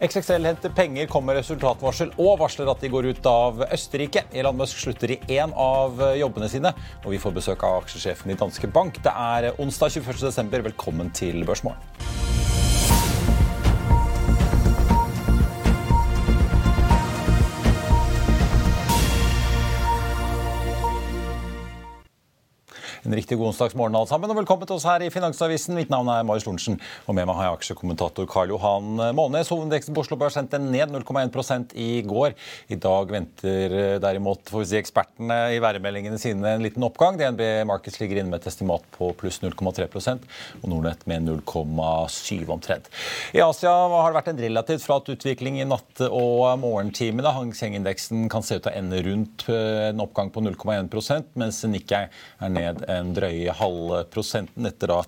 XXL henter penger, kommer resultatvarsel og varsler at de går ut av Østerrike. Elon Musk slutter i én av jobbene sine, og vi får besøk av aksjesjefen i Danske Bank. Det er onsdag 21.12. Velkommen til Børsmorgen. En riktig god onsdagsmorgen alle sammen, og velkommen til oss her i Finansavisen. Mitt navn er Marius Lorentzen, og med meg har jeg aksjekommentator Karl Johan Månes. Hovedindeksen på Oslo Børs sendte ned 0,1% i går. I dag venter derimot får vi si, ekspertene i værmeldingene sine en liten oppgang. DNB Markets ligger inne med et estimat på pluss 0,3% og Nordnett med 0,7 omtrent. I Asia har det vært en relativt flat utvikling i natt- og morgentimene. Hang Seng-indeksen kan se ut til å ende rundt en oppgang på 0,1% mens Nikkei er ned en drøye halve prosenten etter da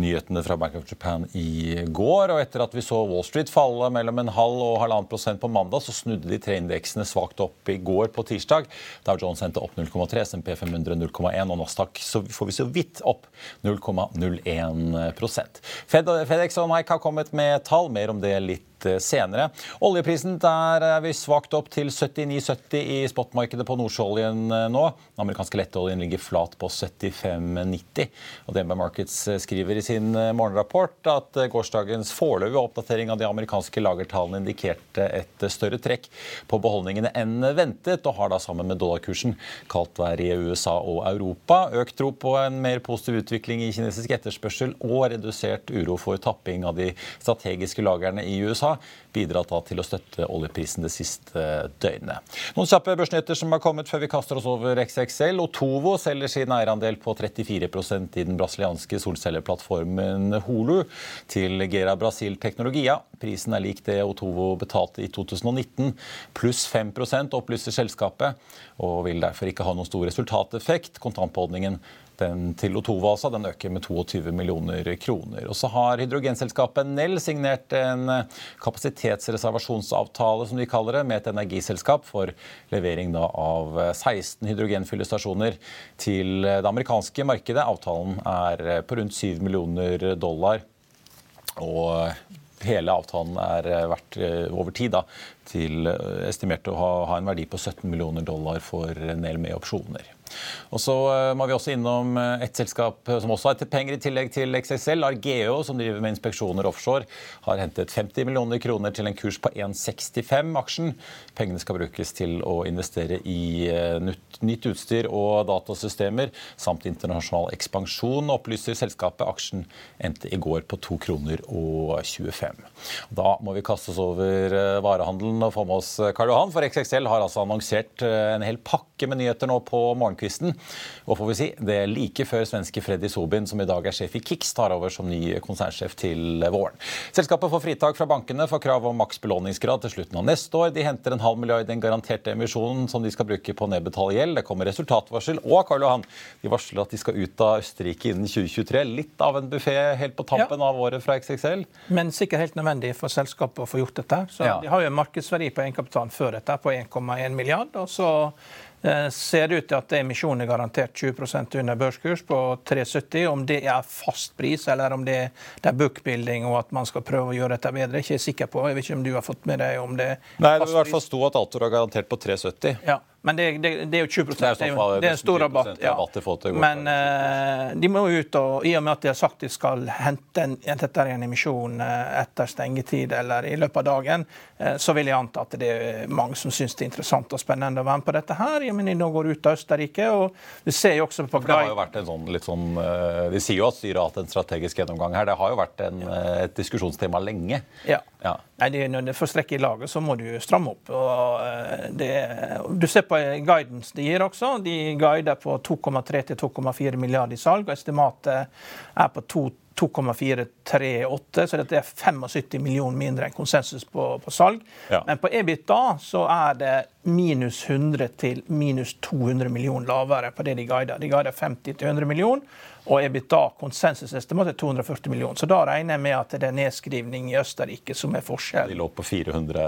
nyhetene fra Bank of Japan i går. Og etter at vi så Wall Street falle mellom en halv og halvannen prosent på mandag, så snudde de tre indeksene svakt opp i går på tirsdag. Dow Jones endte opp 0,3, SMP 500 0,1 og Nasdaq så får vi så vidt opp 0,01 Fed, FedEx og Nike har kommet med tall, mer om det litt senere. Oljeprisen der er vi svakt opp til 79,70 i spotmarkedet på nordsjøoljen nå. Den amerikanske lettoljen ligger flat på 75,90. Og DNB Markets skriver i sin morgenrapport at gårsdagens foreløpige oppdatering av de amerikanske lagertallene indikerte et større trekk på beholdningene enn ventet, og har da sammen med dollarkursen kaldt vær i USA og Europa, økt tro på en mer positiv utvikling i kinesisk etterspørsel og redusert uro for tapping av de strategiske lagrene i USA bidratt da til å støtte oljeprisen det siste døgnet. Noen kjappe børsnyheter som har kommet før vi kaster oss over XXL. Otovo selger sin eierandel på 34% i den brasilianske solcelleplattformen Holu til Gera Brasil Teknologia. Prisen er lik det Otovo betalte i 2019, pluss 5% opplyser selskapet, og vil derfor ikke ha noen stor resultateffekt. Kontantbeholdningen den til Otova den øker med 22 millioner kroner. Og så har hydrogenselskapet Nell signert en kapasitetsreservasjonsavtale som de kaller det, med et energiselskap for levering da, av 16 hydrogenfyllestasjoner til det amerikanske markedet. Avtalen er på rundt 7 millioner dollar. Og hele avtalen er verdt over tid da, til estimert å ha, ha en verdi på 17 millioner dollar for Nell med opsjoner. Og så må vi også innom et selskap som også har penger i tillegg til XXL. Argeo, som driver med inspeksjoner offshore, har hentet 50 millioner kroner til en kurs på 1,65 aksjen. Pengene skal brukes til å investere i nytt utstyr og datasystemer samt internasjonal ekspansjon, opplyser selskapet. Aksjen endte i går på 2 kroner og 25. Da må vi kaste oss over varehandelen og få med oss Karl Johan, for XXL har altså annonsert en hel pakke med nyheter nå på morgenkvisten morgenkvisten. Og får vi si, det er like før svenske Freddy Sobin, som i dag er sjef i Kix, tar over som ny konsernsjef til våren. Selskapet får fritak fra bankene for krav om maks belåningsgrad til slutten av neste år. De henter en halv milliard i den garanterte emisjonen som de skal bruke på å nedbetale gjeld. Det kommer resultatvarsel. Og Karl Johan, de varsler at de skal ut av Østerrike innen 2023. Litt av en buffé helt på tampen ja. av året fra XXL. Men sikkert helt nødvendig for selskapet å få gjort dette. Så ja. De har jo en markedsverdi på egenkapitalen før dette på 1,1 milliard. og så ser det ut til at emisjonen er garantert 20% under børskurs på 3,70. Om det er fast pris eller om det, er bookbuilding og at man skal prøve å gjøre dette bedre, er ikke jeg sikker på. Jeg vet ikke om du har fått med deg om det Nei, det vil i hvert fall sto at Altor har garantert på 3,70. Ja. Men det, det, det, er jo 20 Det er, det er, det er en stor rabatt. Ja. Men uh, de må jo ut, og i og med at de har sagt de skal hente en, en emisjon uh, etter stengetid eller i løpet av dagen, uh, så vil jeg anta at det er mange som syns det er interessant og spennende å være med på dette her. Jeg mener, nå går ut av Østerrike, og du ser jo også på Det har jo vært en sånn, litt sånn De sier jo at styret har hatt en strategisk gjennomgang her. Det har jo vært en, et diskusjonstema lenge. Ja. Ja. Nei, det, Når det først rekker i laget, så må du stramme opp. og det, Du ser på på guidance de gir også. De guider på 2,3 til 2,4 milliarder i salg, og estimatet er på 2,438, så dette er 75 millioner mindre enn konsensus på, på salg. Ja. Men på EBITDA så er det minus 100 til minus 200 millioner lavere på det de guider. De guider 50 til 100 millioner og EBITDA konsensusestimat er 240 millioner. Så da regner jeg med at det er nedskrivning i Østerrike som er forskjell. De lå på 400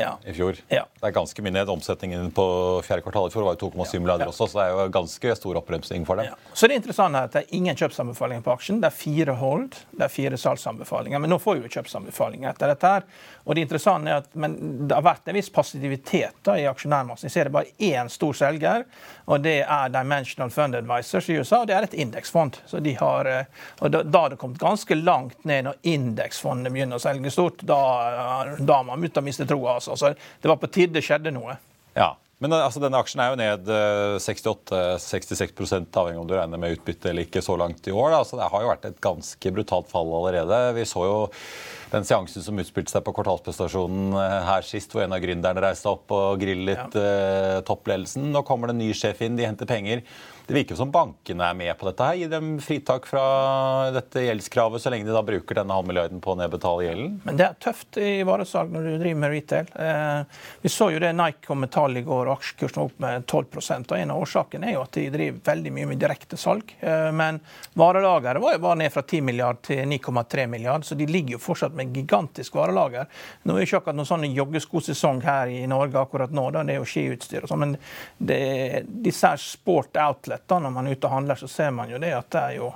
ja. i fjor. Ja. Det er ganske mye ned. Omsetningen på fjerde kvartal i fjor var jo 2,7 milliarder også, så det er jo ganske stor oppbremsing for dem. Så det er interessant at det er ingen kjøpsanbefalinger på aksjen. Det er fire hold, det er fire salgsanbefalinger. Men nå får vi jo kjøpsanbefalinger etter dette. her. Og det interessante er at det har vært en viss passivitet da, i aksjonærmassen. Jeg ser det bare én stor selger, og det er Dimensional Fund Advisors i USA. og det er et indeksfond. Så de har, eh, og da, har det kommet ganske langt ned når indeksfondene begynner å selge stort. Da, da har man begynt å miste troa. Altså. Så det var på tide det skjedde noe. Ja, men eh, altså, denne aksjen er jo ned 68-66 eh, avhengig om du regner med utbytte eller ikke så langt i år. Da. Så det har jo vært et ganske brutalt fall allerede. Vi så jo den seansen som utspilte seg på kvartalsprestasjonen her sist, hvor en av gründerne reiste opp og grillet ja. uh, toppledelsen. Nå kommer det en ny sjef inn, de henter penger. Det virker som bankene er med på dette. her. Gi dem fritak fra dette gjeldskravet, så lenge de da bruker denne halvmilliarden på å nedbetale gjelden. Men det er tøft i varesalg når du driver med retail. Eh, vi så jo det Nike kom med tall i går, og aksjekursen opp med 12% og En av årsakene er jo at de driver veldig mye med direktesalg. Eh, men varelageret var jo bare ned fra 10 milliard til 9,3 milliard, så de ligger jo fortsatt med gigantisk varelager. Nå er det ikke akkurat noen sånn joggeskosesong her i Norge akkurat nå, da. det er jo skiutstyr og sånn, men det, disse sport outlet slett. Når man er ute og handler, så ser man jo det at det er jo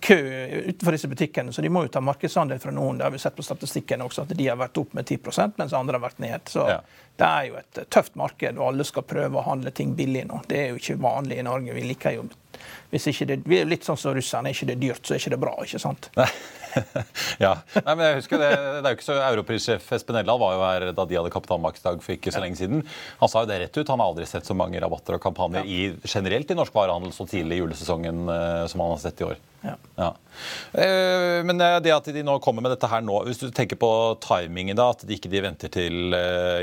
kø utenfor disse butikkene, så de må jo ta markedsandel fra noen. Det har vi sett på statistikken også, at de har vært opp med 10 mens andre har vært ned. Så ja. det er jo et tøft marked, og alle skal prøve å handle ting billig nå. Det er jo ikke vanlig i Norge. Vi liker jo hvis ikke det, Vi er litt sånn som russerne. Er ikke det dyrt, så er ikke det bra. ikke sant? ja. Nei, men jeg husker det, det er jo ikke så Europrissjef Espen Eldal var jo her da de hadde kapitalmarkedsdag for ikke så lenge siden. Han sa jo det rett ut. Han har aldri sett så mange rabatter og kampanjer ja. i, generelt i norsk varehandel så tidlig i julesesongen uh, som han har sett i år. Ja. ja. Uh, men det at de nå kommer med dette her nå, hvis du tenker på timingen, da, at de ikke de venter til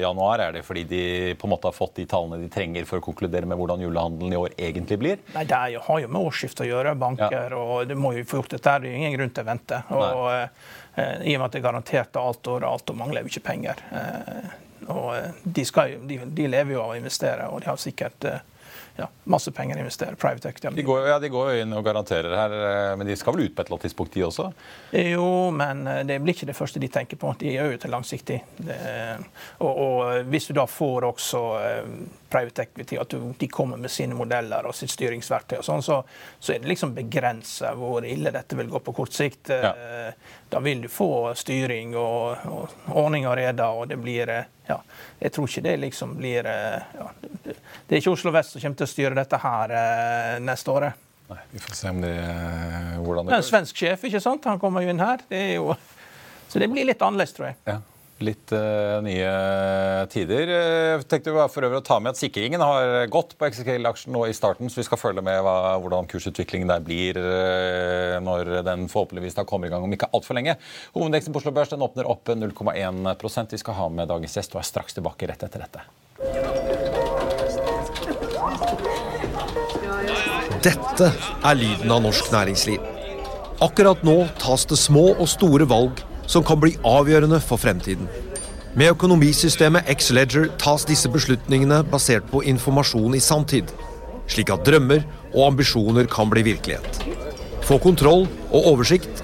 januar, er det fordi de på en måte har fått de tallene de trenger for å konkludere med hvordan julehandelen i år egentlig blir? Nei, Det har jo med årsskiftet å gjøre. Banker og det må jo få gjort dette. Det er ingen grunn til å vente. Og og eh, I og med at det er garantert alt og alt og mangler jo ikke penger. Eh, og eh, de, skal, de, de, lever jo av å investere, og de har sikkert ja, masse penger å investere. Private equity. De går, ja, de går inn og garanterer her, men de skal vel ut på et eller annet tidspunkt, de også? Jo, men det blir ikke det første de tenker på. De gjør jo til langsiktig. Det, og, og, hvis du da får også private equity, at de kommer med sine modeller og sitt styringsverktøy, og sånn, så, så, er det liksom begrensa hvor ille dette vil gå på kort sikt. Ja. Eh, da vil du få styring og, og ordning og reda, og det blir eh, ja, Jeg tror ikke det liksom blir eh, ja, Det er ikke Oslo vest som kommer til å styre dette her neste året. Nei, Vi får se om det, hvordan det går. Det er En svensk sjef, ikke sant? Han kommer jo inn her. Det jo, så det blir litt annerledes, tror jeg. Ja. Litt uh, nye tider. Jeg tenkte for øvrig å ta med at Sikringen har gått på XXL-aksjen nå i starten, så vi skal følge med hva, hvordan kursutviklingen der blir uh, når den forhåpentligvis da kommer i gang om ikke altfor lenge. Hovedindeksen på Oslo Børs den åpner opp 0,1% Vi skal ha med dagens gjest og er straks tilbake rett etter dette. Dette er lyden av norsk næringsliv. Akkurat nå tas det små og store valg som kan bli avgjørende for fremtiden. Med økonomisystemet X-Leger tas disse beslutningene basert på informasjon i sanntid, slik at drømmer og ambisjoner kan bli virkelighet. Få kontroll og oversikt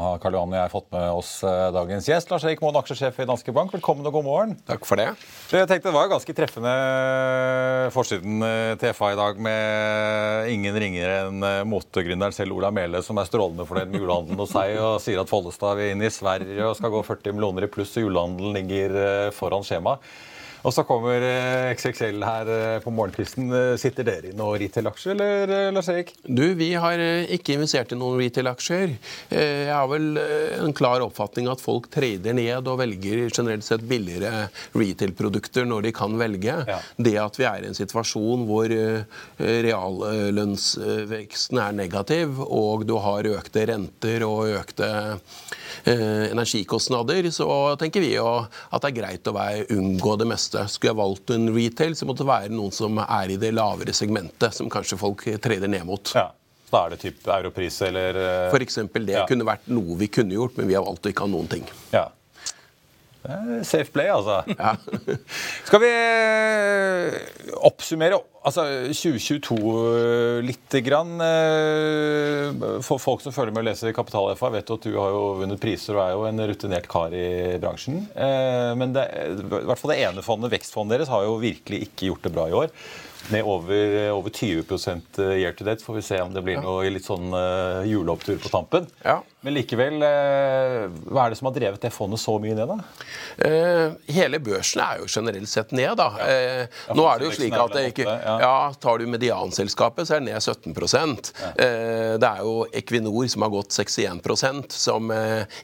Har Karl Johan og jeg fått med oss eh, dagens gjest, Lars Erik Moen, aksjesjef i Danske Bank. Velkommen og god morgen. Takk for det. Jeg tenkte Det var ganske treffende forsiden eh, til FA i dag med ingen ringere enn eh, motegründeren selv, Ola Mele, som er strålende fornøyd med julehandelen hos seg og sier at Follestad vil inn i Sverige og skal gå 40 millioner i pluss, og julehandelen ligger foran skjema. Og så kommer eh, XXL her eh, på morgenkvisten. Eh, sitter dere i noen retail-aksjer, eller Lars Erik? Du, Vi har ikke investert i noen retail-aksjer. Jeg har vel en klar oppfatning at folk trader ned og velger generelt sett billigere retail-produkter når de kan velge. Ja. Det at vi er i en situasjon hvor reallønnsveksten er negativ, og du har økte renter og økte energikostnader, så tenker vi jo at det er greit å unngå det meste meste. Skulle jeg valgt en retail, så måtte det være noen som er i det lavere segmentet, som kanskje folk trader ned mot. Ja. Da er det typ europris eller eh, For eksempel det ja. kunne vært noe vi kunne gjort, men vi har valgt å ikke ha noen ting. Ja. Safe play, altså. Ja. Skal vi eh, oppsummere altså 2022 lite litt grann? For folk som følger med og leser Kapital-FA, vet at du har jo vunnet priser og er jo en rutinert kar i bransjen. Men det, i hvert fall det ene fondet, vekstfondet deres, har jo virkelig ikke gjort det bra i år med over, over 20 eh, year to date. Får vi se om det blir noe litt sånn uh, juleopptur på tampen. Ja. Men likevel, uh, hva er det som har drevet det fondet så mye ned, da? Uh, hele børsen er jo generelt sett ned, da. Ja. nå er det jo slik at det ikke ja. ja. Tar du medianselskapet, så er det ned 17% Det er jo Equinor som har gått 61% som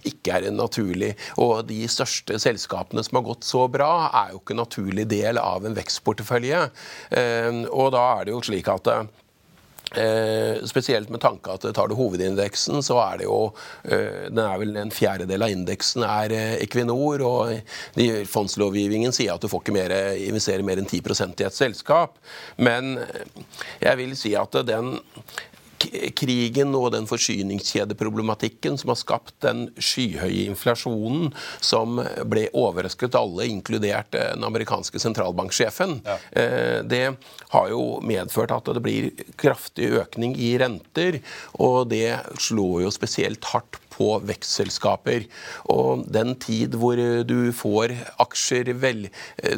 ikke er en naturlig Og de største selskapene som har gått så bra, er jo ikke en naturlig del av en vekstportefølje. Eh, og da er det jo slik at Eh, spesielt med tanke at tar du hovedindeksen, så er det jo eh, den er vel En fjerdedel av indeksen er eh, Equinor. og Fondslovgivningen sier at du får ikke mer, investere mer enn 10 i et selskap. Men eh, jeg vil si at den krigen og den forsyningskjedeproblematikken som har skapt den skyhøye inflasjonen som ble overrasket alle, inkludert den amerikanske sentralbanksjefen, ja. det har jo medført at det blir kraftig økning i renter. Og det slår jo spesielt hardt på vekstselskaper. Og den tid hvor du får aksjer vel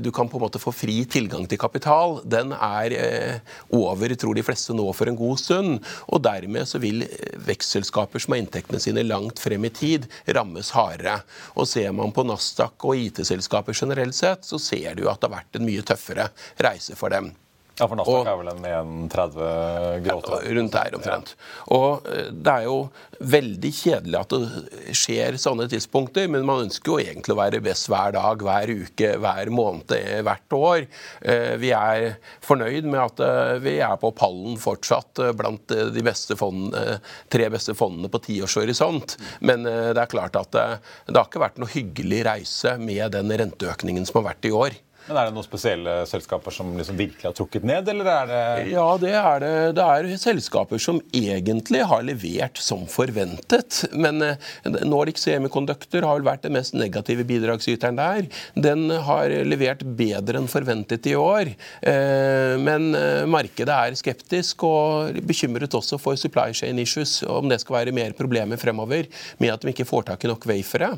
Du kan på en måte få fri tilgang til kapital, den er eh, over, tror de fleste nå, for en god stund. Og dermed så vil vekstselskaper som har inntektene sine langt frem i tid, rammes hardere. Og ser man på Nasdaq og IT-selskaper generelt sett, så ser du at det har vært en mye tøffere reise for dem. Ja, for Nasdaq er vel en 1,30 gråte? Rundt der omtrent. Og eh, det er jo veldig kjedelig at det skjer sånne tidspunkter, men man ønsker jo egentlig å være best hver dag, hver uke, hver måned, hvert år. Eh, vi er fornøyd med at eh, vi er på pallen fortsatt blant de beste fondene, tre beste fondene på tiårshorisont. Men det er klart at det, det har ikke vært noe hyggelig reise med den renteøkningen som har vært i år. Men Er det noen spesielle selskaper som liksom virkelig har trukket ned, eller er det Ja, det er det. Det er selskaper som egentlig har levert som forventet. Men eh, Nordic Semiconductor har vel vært den mest negative bidragsyteren der. Den har levert bedre enn forventet i år. Eh, men eh, markedet er skeptisk og bekymret også for supply chain issues, om det skal være mer problemer fremover med at de ikke får tak i nok wafere.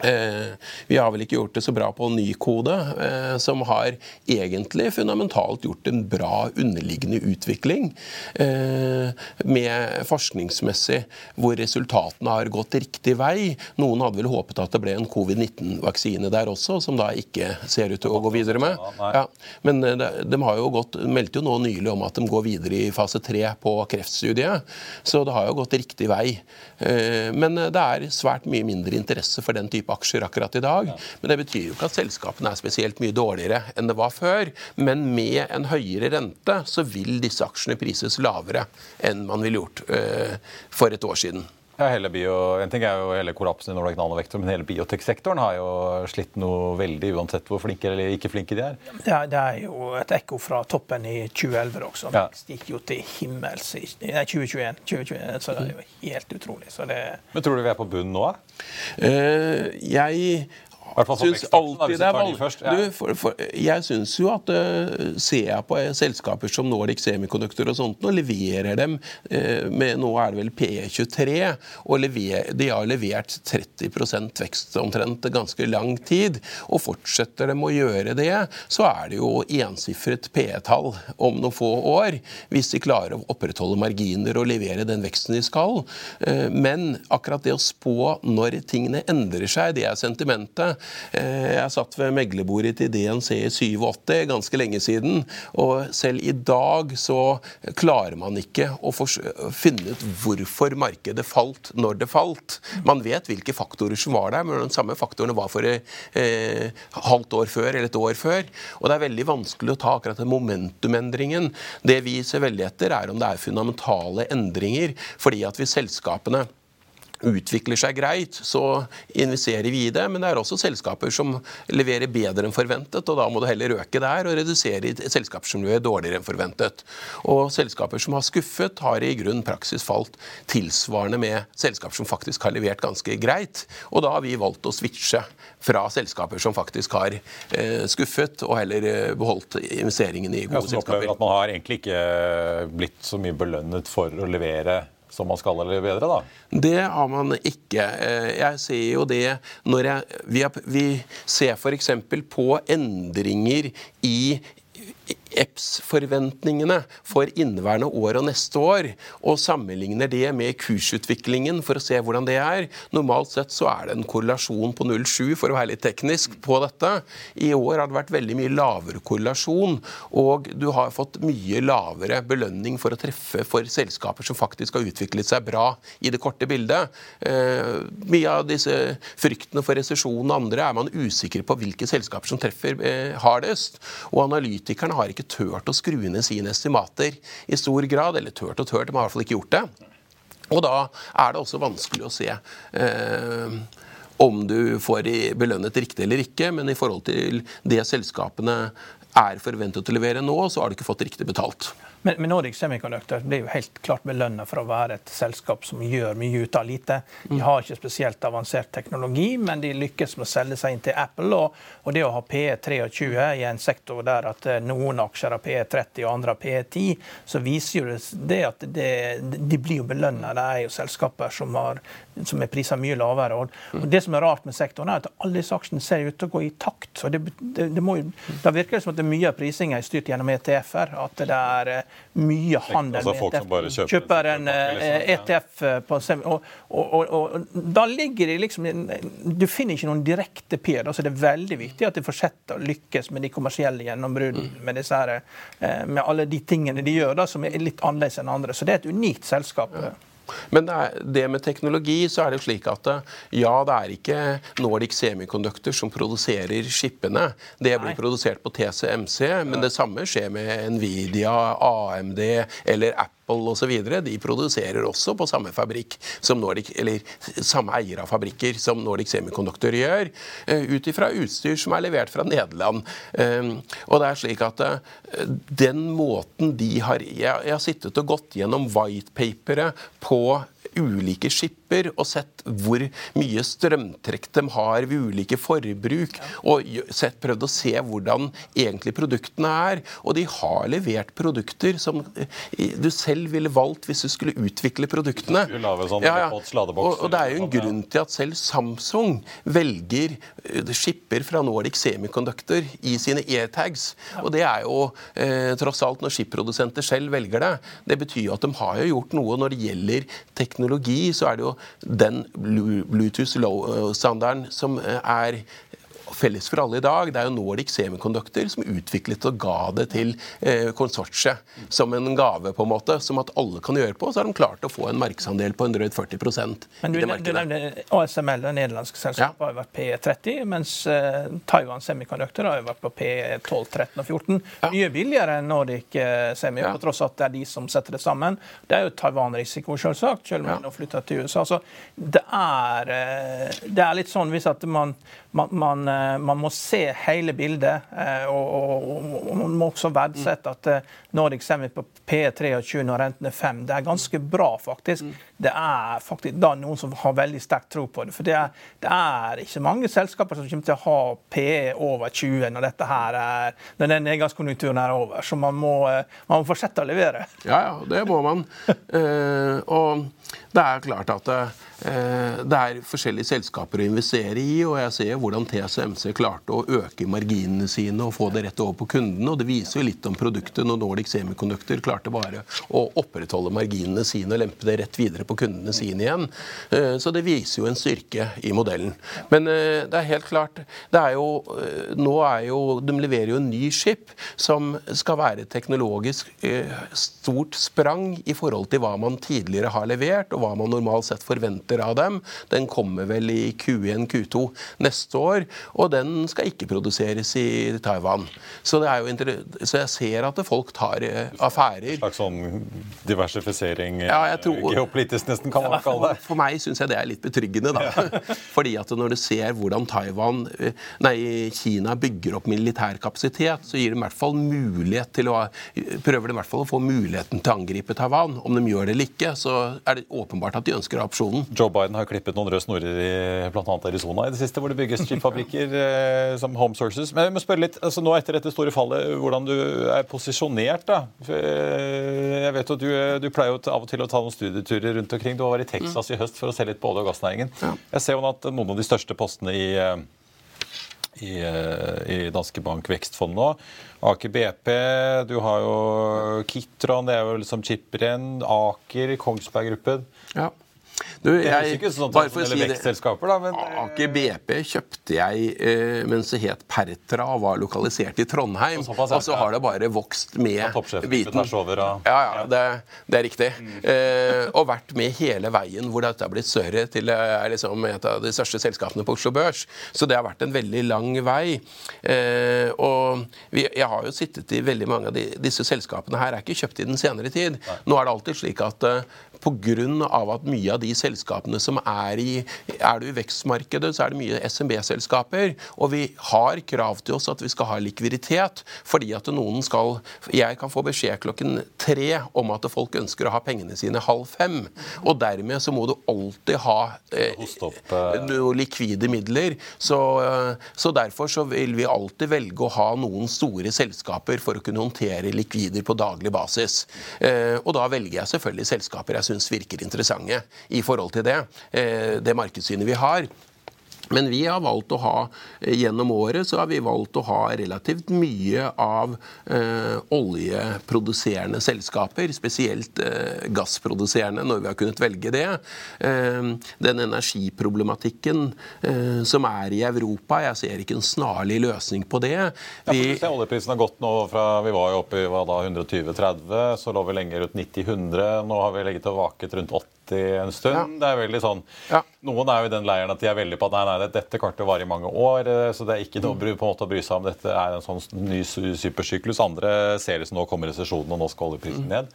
Eh, vi har vel ikke gjort det så bra på Nykode, eh, som har egentlig fundamentalt gjort en bra underliggende utvikling. Eh, med forskningsmessig hvor resultatene har gått riktig vei. Noen hadde vel håpet at det ble en covid-19-vaksine der også, som da ikke ser ut til å gå videre med. Ja, men de, de har jo gått, meldte jo nå nylig om at de går videre i fase tre på kreftstudiet, så det har jo gått riktig vei. Men det er svært mye mindre interesse for den type aksjer akkurat i dag. Men det betyr jo ikke at selskapene er spesielt mye dårligere enn det var før. Men med en høyere rente så vil disse aksjene prises lavere enn man ville gjort uh, for et år siden. Ja, hele bio, en ting er jo hele kollapsen i Nordic Nanovektor, men hele bioteksektoren har jo slitt noe veldig, uansett hvor flinke eller ikke flinke de er. Ja, det er jo et ekko fra toppen i 2011 også. Ja. Det gikk jo til himmels i 2021, 2021, så det er jo helt utrolig. Det... Men tror du vi er på bunnen nå? Uh, jeg syns alltid det er for, jeg syns jo at uh, ser jeg på selskaper som Nordic Semiconductor og sånt, og leverer dem uh, med Nå er det vel P23, og lever, de har levert 30% vekst omtrent ganske lang tid, og fortsetter dem å gjøre det, så er det jo ensifret P-tall om noen få år, hvis de klarer å opprettholde marginer og levere den veksten de skal. Uh, men akkurat det å spå når tingene endrer seg, det er sentimentet. Eh, jeg satt ved meglerbordet til DNC i 87, ganske lenge siden. Og selv i dag så klarer man ikke å finne ut hvorfor markedet falt når det falt. Man vet hvilke faktorer som var der, men de samme faktorene var for eh, halvt år før eller et år før. Og det er veldig vanskelig å ta akkurat den momentumendringen. Det vi ser veldig etter, er om det er fundamentale endringer. fordi at hvis selskapene utvikler seg greit, så investerer vi i det. Men det er også selskaper som leverer bedre enn forventet, og da må du heller øke der og redusere i selskaper som leverer dårligere enn forventet. Og selskaper som har skuffet, har i grunn praksis falt tilsvarende med selskaper som faktisk har levert ganske greit. Og da har vi valgt å switche fra selskaper som faktisk har eh, skuffet, og heller eh, beholdt investeringen i gode ja, selskaper. At man har egentlig ikke blitt så mye belønnet for å levere som man skal eller bedre, da? Det har man ikke. Eh, jeg ser jo det når jeg Vi, vi ser f.eks. på endringer i EPS-forventningene for inneværende år og neste år, og sammenligner det med kursutviklingen for å se hvordan det er. Normalt sett så er det en korrelasjon på 0,7 for å være litt teknisk på dette. I år har det vært veldig mye lavere korrelasjon, og du har fått mye lavere belønning for å treffe for selskaper som faktisk har utviklet seg bra i det korte bildet. Eh, mye av disse fryktene for resesjon og andre er man usikker på hvilke selskaper som treffer eh, hardest, og analytikerne har ikke turt å skru ned sine estimater i stor grad. Eller turt og turt, de har i hvert fall ikke gjort det. Og da er det også vanskelig å se eh, om du får belønnet riktig eller ikke, men i forhold til det selskapene er forventet å levere nå, så har du ikke fått riktig betalt. Men, men Nordic Semiconductor blir jo helt klart belønna for å være et selskap som gjør mye ut av lite. De mm. har ikke spesielt avansert teknologi, men de lykkes med å selge seg inn til Apple. Og, og det å ha PE 23 i en sektor der at eh, noen aksjer har PE 30 og andre har PE 10, så viser jo det at det, de blir jo belønna. Det er jo selskaper som, har, som er prisa mye lavere. Og, Det som er rart med sektoren, er at alle disse aksjene ser ut til å gå i takt. så det, det, det må Da virker det som at det mye av prisinga er styrt gjennom ETF-er. At det er eh, mye handel altså med ETF. Kjøper, kjøper en ETF eh, e på og, og, og, da ligger det liksom Du finner ikke noen direkte P. Da, så det er veldig viktig at de fortsetter å lykkes med de kommersielle gjennombruddene. Mm. Med, her, med alle de tingene de gjør, da, som er litt annerledes enn andre. Så det er et unikt selskap. Ja. Men det, er, det, med teknologi så er det slik at ja, det er ikke Nordic Semiconductor som produserer skippene. Det blir Nei. produsert på TCMC, men det samme skjer med Nvidia, AMD eller Apple Apple osv. De produserer også på samme fabrikk som Nordic, eller samme eier av fabrikker som Nordic Semiconductor gjør, eh, ut ifra utstyr som er levert fra Nederland. Eh, og det er slik at eh, den måten de har Jeg har sittet og gått gjennom whitepaperet på ulike skipper og sett hvor mye strømtrekk de har ved ulike forbruk, og sett, prøvd å se hvordan egentlig produktene er. Og de har levert produkter som du selv ville valgt hvis du skulle utvikle produktene. Sånn ja, ja. Og, og, det er jo en grunn til at selv Samsung velger eh, skipper fra Nordic Semiconductor i sine e-tags. Og det er jo eh, tross alt når skipprodusenter selv velger det. Det betyr jo at de har jo gjort noe når det gjelder teknologi teknologi, så er det jo den Bluetooth-standarden som eh, er felles for alle i dag. Det er jo Nordic Semiconductor som utviklet og ga det til eh, konsortiet som en gave, på en måte, som at alle kan gjøre på. Så har de klart å få en markedsandel på en drøyt 40 Men du. Du nevnte ASML, det nederlandske selskapet, ja. har vært P30, mens eh, Taiwan Semiconductor har vært på P12, 13 og 14. Ja. Mye billigere enn Nordic eh, Semi, ja. på tross at det er de som setter det sammen. Det er jo Taiwan-risiko, selvsagt, selv om ja. de har flytta til USA. Så det er, det er litt sånn hvis at man, man, man eh, man må se hele bildet. Eh, og, og, og, man må også verdsette at eh, Nordic Semi på P23 og renten er 5, det er ganske bra, faktisk. Mm. Det er faktisk da noen som har veldig sterk tro på det. For det er, det er ikke mange selskaper som kommer til å ha PE over 20 når dette her er, når den nedgangskonjunkturen er over. Så man må, man må fortsette å levere. Ja, ja, det må man. uh, og det er klart at Eh, det er forskjellige selskaper å investere i, og jeg ser hvordan TSMC klarte å øke marginene sine og få det rett over på kundene. og Det viser jo litt om produktet når Nordic Semiconductor klarte bare å opprettholde marginene sine og lempe det rett videre på kundene sine igjen. Eh, så det viser jo en styrke i modellen. Men eh, det er helt klart det er jo, Nå er jo De leverer jo en ny skip som skal være teknologisk stort sprang i forhold til hva man tidligere har levert, og hva man normalt sett forventer varianter av dem. Den kommer vel i Q1, Q2 neste år, og den skal ikke produseres i Taiwan. Så, så jeg ser at folk tar eh, affærer. En slags sånn diversifisering ja, tror, eh, geopolitisk, nesten, kan man kalle det? For meg syns jeg det er litt betryggende, da. Ja. Fordi at når du ser hvordan Taiwan, eh, nei, Kina bygger opp militær kapasitet, så gir det i hvert fall mulighet til å prøver de i hvert fall å få muligheten til å angripe Taiwan. Om de gjør det eller ikke, så er det åpenbart at de ønsker opsjonen. Joe Biden har klippet noen røde snorer i bl.a. Arizona i det siste, hvor det bygges chipfabrikker eh, som home sources. Men jeg må spørre litt, altså nå etter dette store fallet, hvordan du er posisjonert. da. Eh, jeg vet at du, du pleier jo av og til å ta noen studieturer rundt omkring. Du var i Texas i høst for å se litt på olje- og gassnæringen. Ja. Jeg ser jo at noen av de største postene i eh, i, eh, i, Danske Bank Vekstfond nå. Aker BP, du har jo Kitron, det er jo liksom Chipren, Aker, Kongsberg Gruppen. Ja. Du, jeg, det er ikke sånn bare for å si det, men... Aker BP kjøpte jeg eh, mens det het Pertra og var lokalisert i Trondheim. Og, og så har det bare vokst med biten. Over, og... Ja, ja, det, det er riktig. Mm. Eh, og vært med hele veien hvor dette har blitt større til er liksom et av de største selskapene på Oslo Børs. Så det har vært en veldig lang vei. Eh, og vi, jeg har jo sittet i veldig mange av de, disse selskapene her er ikke kjøpt i den senere tid. Nei. Nå er det alltid slik at uh, Pga. at mye av de selskapene som er i Er du i vekstmarkedet, så er det mye SMB-selskaper. Og vi har krav til oss at vi skal ha likviditet, fordi at noen skal Jeg kan få beskjed klokken tre om at folk ønsker å ha pengene sine halv fem. Og dermed så må du alltid ha eh, eh, noen likvide midler. Så, eh, så derfor så vil vi alltid velge å ha noen store selskaper for å kunne håndtere likvider på daglig basis. Eh, og da velger jeg selvfølgelig selskaper jeg syns virker interessante i forhold til det. Eh, det markedssynet vi har. Men vi har valgt å ha eh, gjennom året så har vi valgt å ha relativt mye av eh, oljeproduserende selskaper, spesielt eh, gassproduserende, når vi har kunnet velge det. Eh, den energiproblematikken eh, som er i Europa, jeg ser ikke en snarlig løsning på det. Vi, ja, oljeprisen har gått nå fra Vi var jo oppe i 120-30, så lå vi lenger ut 90-100. Nå har vi legget og vaket rundt 80 en stund. Ja. Det er veldig sånn, ja. Noen er jo i den leiren at de er veldig på at nei, nei, dette kartet varer i mange år. Eh, så det er ikke noe på en måte å bry seg om dette er en sånn ny supersyklus. Andre ser det som nå kommer resesjonen, og nå skal oljeprisen mm. ned.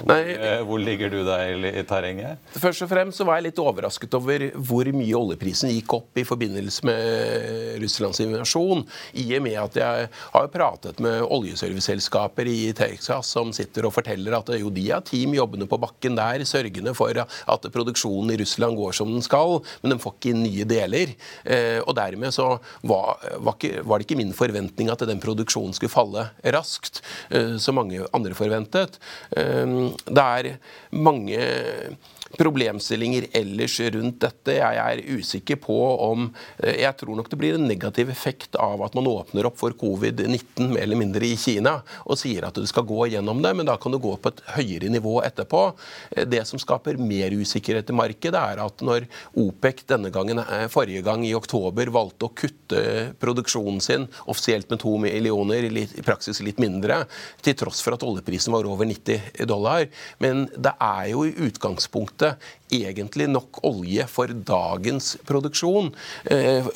Hvor, eh, hvor, ligger du deg i terrenget? Først og fremst så var jeg litt overrasket over hvor mye oljeprisen gikk opp i forbindelse med Russlands invasjon. I og med at jeg har pratet med oljeserviceselskaper i Texas som sitter og forteller at jo, de har team jobbende på bakken der, sørgende for at produksjonen i Russland går som den skal, men de får ikke inn nye deler. Eh, og dermed så var, var, ikke, var det ikke min forventning at den produksjonen skulle falle raskt, eh, som mange andre forventet det er mange problemstillinger ellers rundt dette. Jeg er usikker på om eh, Jeg tror nok det blir en negativ effekt av at man åpner opp for covid-19 mer eller mindre i Kina og sier at du skal gå gjennom det, men da kan du gå på et høyere nivå etterpå. Eh, det som skaper mer usikkerhet i markedet, er at når OPEC denne gangen, eh, forrige gang i oktober valgte å kutte produksjonen sin offisielt med to millioner, i praksis litt mindre, til tross for at oljeprisen var over 90 dollar. Men det er jo i utgangspunktet egentlig nok olje for dagens produksjon, eh,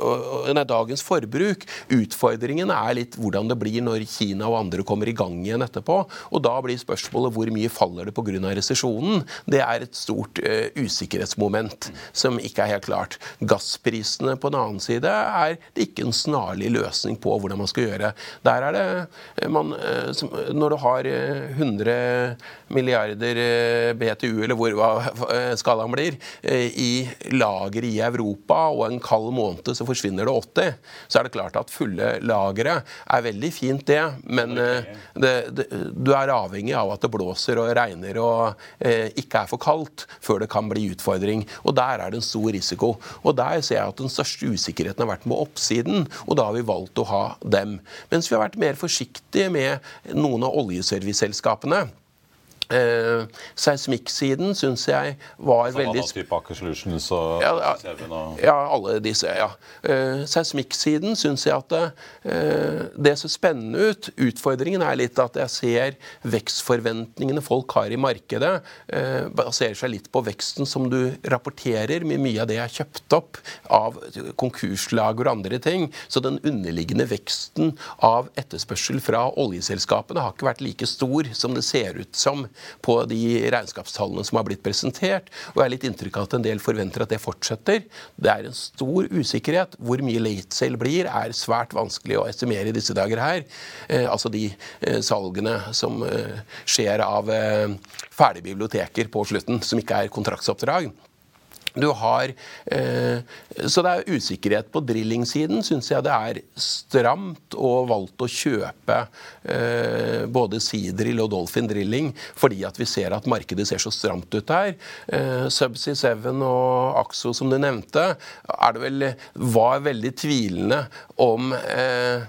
nei, dagens forbruk. Utfordringen er litt hvordan det blir når Kina og andre kommer i gang igjen etterpå. Og da blir spørsmålet hvor mye faller det pga. resesjonen. Det er et stort uh, usikkerhetsmoment som ikke er helt klart. Gassprisene på den annen side er det ikke en snarlig løsning på hvordan man skal gjøre. Der er det eh, man, Når du har 100 milliarder BTU, eller hvor, Eh, skalaen blir, eh, i lager i Europa, og en kald måned så forsvinner det 80, så er det klart at fulle lagre er veldig fint, det. Men eh, det, det, du er avhengig av at det blåser og regner og eh, ikke er for kaldt før det kan bli utfordring. Og der er det en stor risiko. Og der ser jeg at den største usikkerheten har vært med oppsiden, og da har vi valgt å ha dem. Mens vi har vært mer forsiktige med noen av oljeserviceselskapene. Eh, Seismikksiden syns jeg var Som veldig type Aker Solutions og ja, ja, ja, alle disse. ja. Eh, Seismikksiden syns jeg at det, eh, det ser spennende ut. Utfordringen er litt at jeg ser vekstforventningene folk har i markedet, eh, baserer seg litt på veksten som du rapporterer, med mye av det er kjøpt opp av konkurslager og andre ting. Så den underliggende veksten av etterspørsel fra oljeselskapene har ikke vært like stor som det ser ut som på de regnskapstallene som har blitt presentert. Og jeg har litt inntrykk av at en del forventer at det fortsetter. Det er en stor usikkerhet. Hvor mye late sale blir, er svært vanskelig å estimere i disse dager her. Eh, altså de eh, salgene som eh, skjer av eh, ferdige biblioteker på slutten, som ikke er kontraktsoppdrag. Du har, eh, så det er usikkerhet på drilling-siden. Syns jeg det er stramt og valgt å kjøpe eh, både Seadrill og Dolphin Drilling fordi at vi ser at markedet ser så stramt ut her. Eh, Subsea 7 og Axo, som du nevnte, er det vel, var veldig tvilende om eh,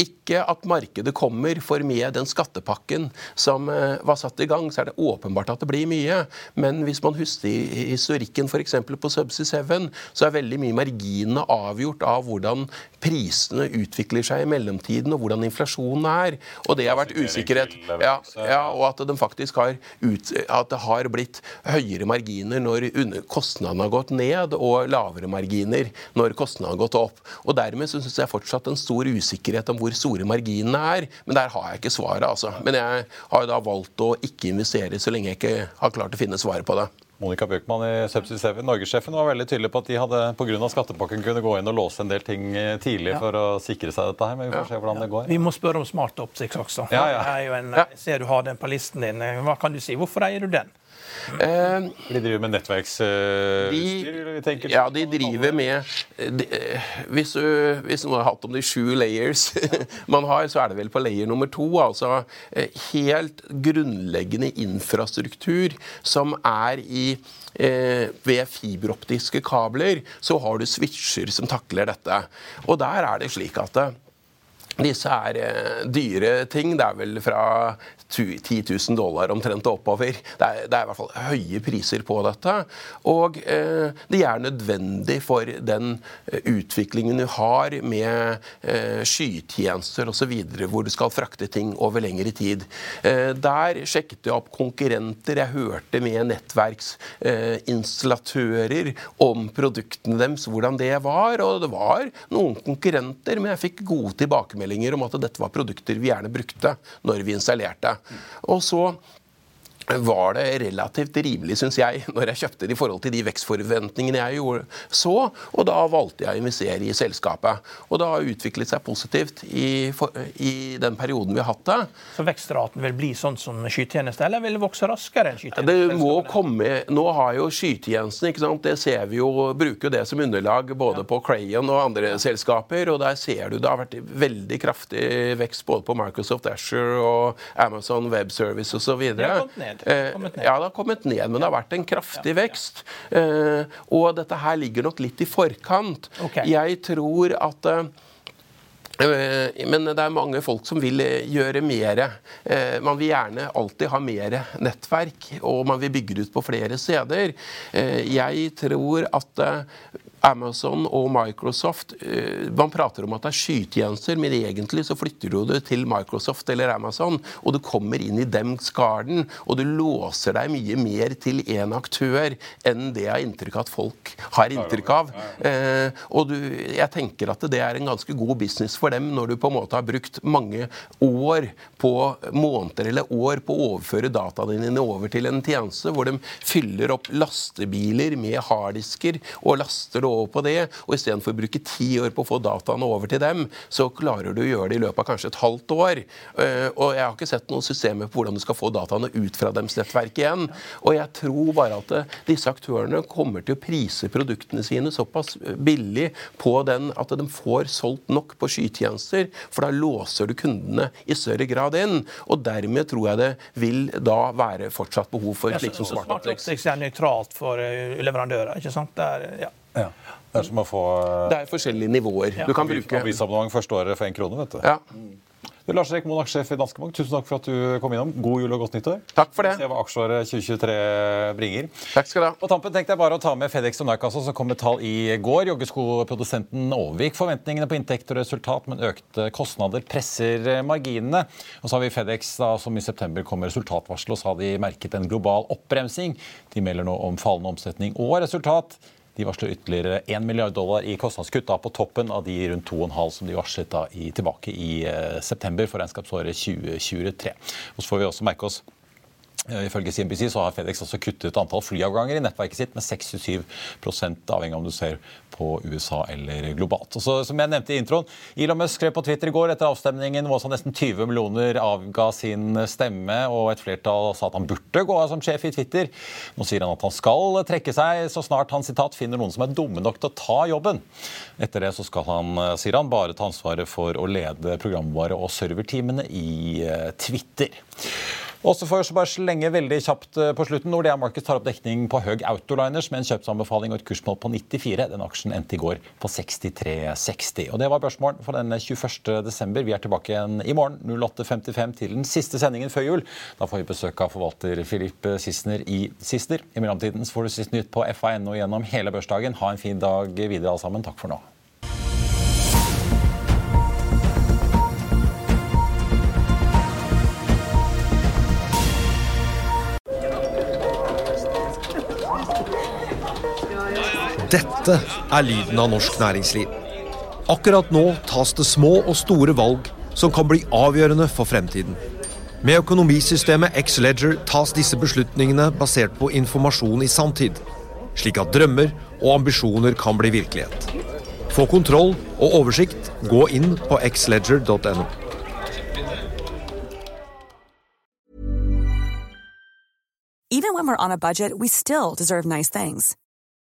ikke at markedet kommer, for med den skattepakken som eh, var satt i gang, så er det åpenbart at det blir mye. Men hvis man husker historikken f.eks. på Subsea 7, så er veldig mye marginene avgjort av hvordan prisene utvikler seg i mellomtiden, og hvordan inflasjonen er. Og det har vært usikkerhet. Ja, ja, og at, de faktisk har ut, at det har blitt høyere marginer når kostnadene har gått ned, og lavere marginer når kostnadene har gått opp. Og Dermed syns jeg fortsatt en stor usikkerhet om hvor store marginene er. Men der har jeg ikke svaret, altså. Men jeg har da valgt å ikke investere så lenge jeg ikke har klart å finne svaret på det. Monica Bjørkman i Subsea 7, norgessjefen, var veldig tydelig på at de hadde pga. skattepakken kunne gå inn og låse en del ting eh, tidlig ja. for å sikre seg dette her. Men vi får se hvordan ja. det går. Vi må spørre om Smart Optics også. Ja, ja. En, jeg ser du har den på listen din. Hva kan du si? Hvorfor eier du den? Eh, de driver med nettverksutstyr? Ja, de driver med de, hvis, du hvis, noen har hatt om de sju layers man har, så er det vel på layer nummer to. Altså helt grunnleggende infrastruktur som er i ved fiberoptiske kabler så har du switcher som takler dette. Og der er det slik at disse er eh, dyre ting. Det er vel fra 10 000 dollar omtrent og oppover. Det er, det er, i hvert fall høye priser på dette. Og eh, det er nødvendig for den eh, utviklingen du har med eh, skytjenester osv., hvor du skal frakte ting over lengre tid. Eh, der sjekket jeg opp konkurrenter. Jeg hørte med nettverksinstallatører eh, om produktene deres, hvordan det var. Og det var noen konkurrenter, men jeg fikk gode tilbakemeldinger om at dette var produkter vi gjerne brukte når vi installerte. Og så var det relativt rimelig, syns jeg, når jeg kjøpte det i forhold til de vekstforventningene jeg gjorde så. Og da valgte jeg å investere i selskapet. Og det har utviklet seg positivt i, for, i, den perioden vi har hatt det. Så vekstraten vil bli sånn som skytjeneste, eller vil det vokse raskere enn skytjeneste? Det må komme, Nå har jo skytjenesten, ikke sant? det ser vi jo, bruker det som underlag både på Crayon og andre selskaper. Og der ser du det har vært veldig kraftig vekst både på Microsoft Asher og Amazon Web Service osv. Det har kommet ned. Eh, ja, det har kommet ned, men det har vært en kraftig vekst. Eh, og dette her ligger nok litt i forkant. Jeg tror at eh, men det er mange folk som vil gjøre mer. Man vil gjerne alltid ha mer nettverk, og man vil bygge ut på flere steder. Jeg tror at Amazon og Microsoft eh, Man prater om at det er skytjenester, men egentlig så flytter du det til Microsoft eller Amazon, og du kommer inn i dems garden, og du låser deg mye mer til én aktør enn det jeg har inntrykk av at folk har inntrykk av. Eh, og du, jeg tenker at det er en ganske god business for dem når du på en måte har brukt mange år på måneder eller år på å overføre dataene dine over til en tjeneste hvor de fyller opp lastebiler med harddisker og laster det over på det, og istedenfor å bruke ti år på å få dataene over til dem, så klarer du å gjøre det i løpet av kanskje et halvt år. Eh, og jeg har ikke sett noen systemer på hvordan du skal få dataene ut fra deres nettverk igjen. Og jeg tror bare at eh, disse aktørene kommer til å prise produktene sine såpass eh, billig på den at de får solgt nok på skytjenester, for da låser du kundene i større grad inn. Og dermed tror jeg det vil da være fortsatt behov for slik som Smart. Smart Optics er nøytralt for leverandører, ikke sant? Det er, ja. Ja. Det er som å få Det er forskjellige nivåer. Du kan bruke Avisabonnement første året for én krone. vet du. Ja. Du, Lars Erik Moen, sjef i Danske Bank, tusen takk for at du kom innom. God jul og godt nyttår. Takk for det. Se hva aksjeåret 2023 bringer. Takk skal du ha. På tampen tenkte jeg bare å ta med Fedex og Narkassa, som kom med tall i går. Joggeskoprodusenten overgikk forventningene på inntekt og resultat, men økte kostnader presser marginene. Og så har vi Fedex, da, som i september kom med resultatvarsel, og så har de merket en global oppbremsing. De melder nå om fallende omsetning og resultat. De varsler ytterligere 1 milliard dollar i kostnadskutt da, på toppen av de rundt 2,5 som de varslet da, i, tilbake i eh, september for regnskapsåret 2023. Og så får vi også merke oss ifølge CNBC så har Fedex også kuttet antall flyavganger i nettverket sitt med 6-7 avhengig av om du ser på USA eller globalt. Og så, som jeg nevnte i introen, Elon Musk skrev på Twitter i går etter avstemningen hvor nesten 20 millioner avga sin stemme, og et flertall sa at han burde gå av som sjef i Twitter. Nå sier han at han skal trekke seg så snart han sitat, finner noen som er dumme nok til å ta jobben. Etter det så skal han, sier han, bare ta ansvaret for å lede programvare- og serverteamene i eh, Twitter. Og så får vi bare slenge veldig kjapt eh, på slutten. Nordea Markets tar opp dekning på Høg Autoliners med en kjøpsanbefaling og et kursmål på 94. Den aksjen endte i går på 63,60. Og Det var børsmålen for denne 21. desember. Vi er tilbake igjen i morgen 08.55 til den siste sendingen før jul. Da får vi besøk av forvalter Filip Sissener i Sister. I mellomtiden får du sist nytt på FA.no gjennom hele børsdagen. Ha en fin dag videre alle sammen. Takk for nå. Dette er lyden av norsk næringsliv. Akkurat nå tas det små og store valg som kan bli avgjørende for fremtiden. Med økonomisystemet X-Leger tas disse beslutningene basert på informasjon i sanntid, slik at drømmer og ambisjoner kan bli virkelighet. Få kontroll og oversikt. Gå inn på xledger.no. Even when we're on a budget, we still deserve nice things.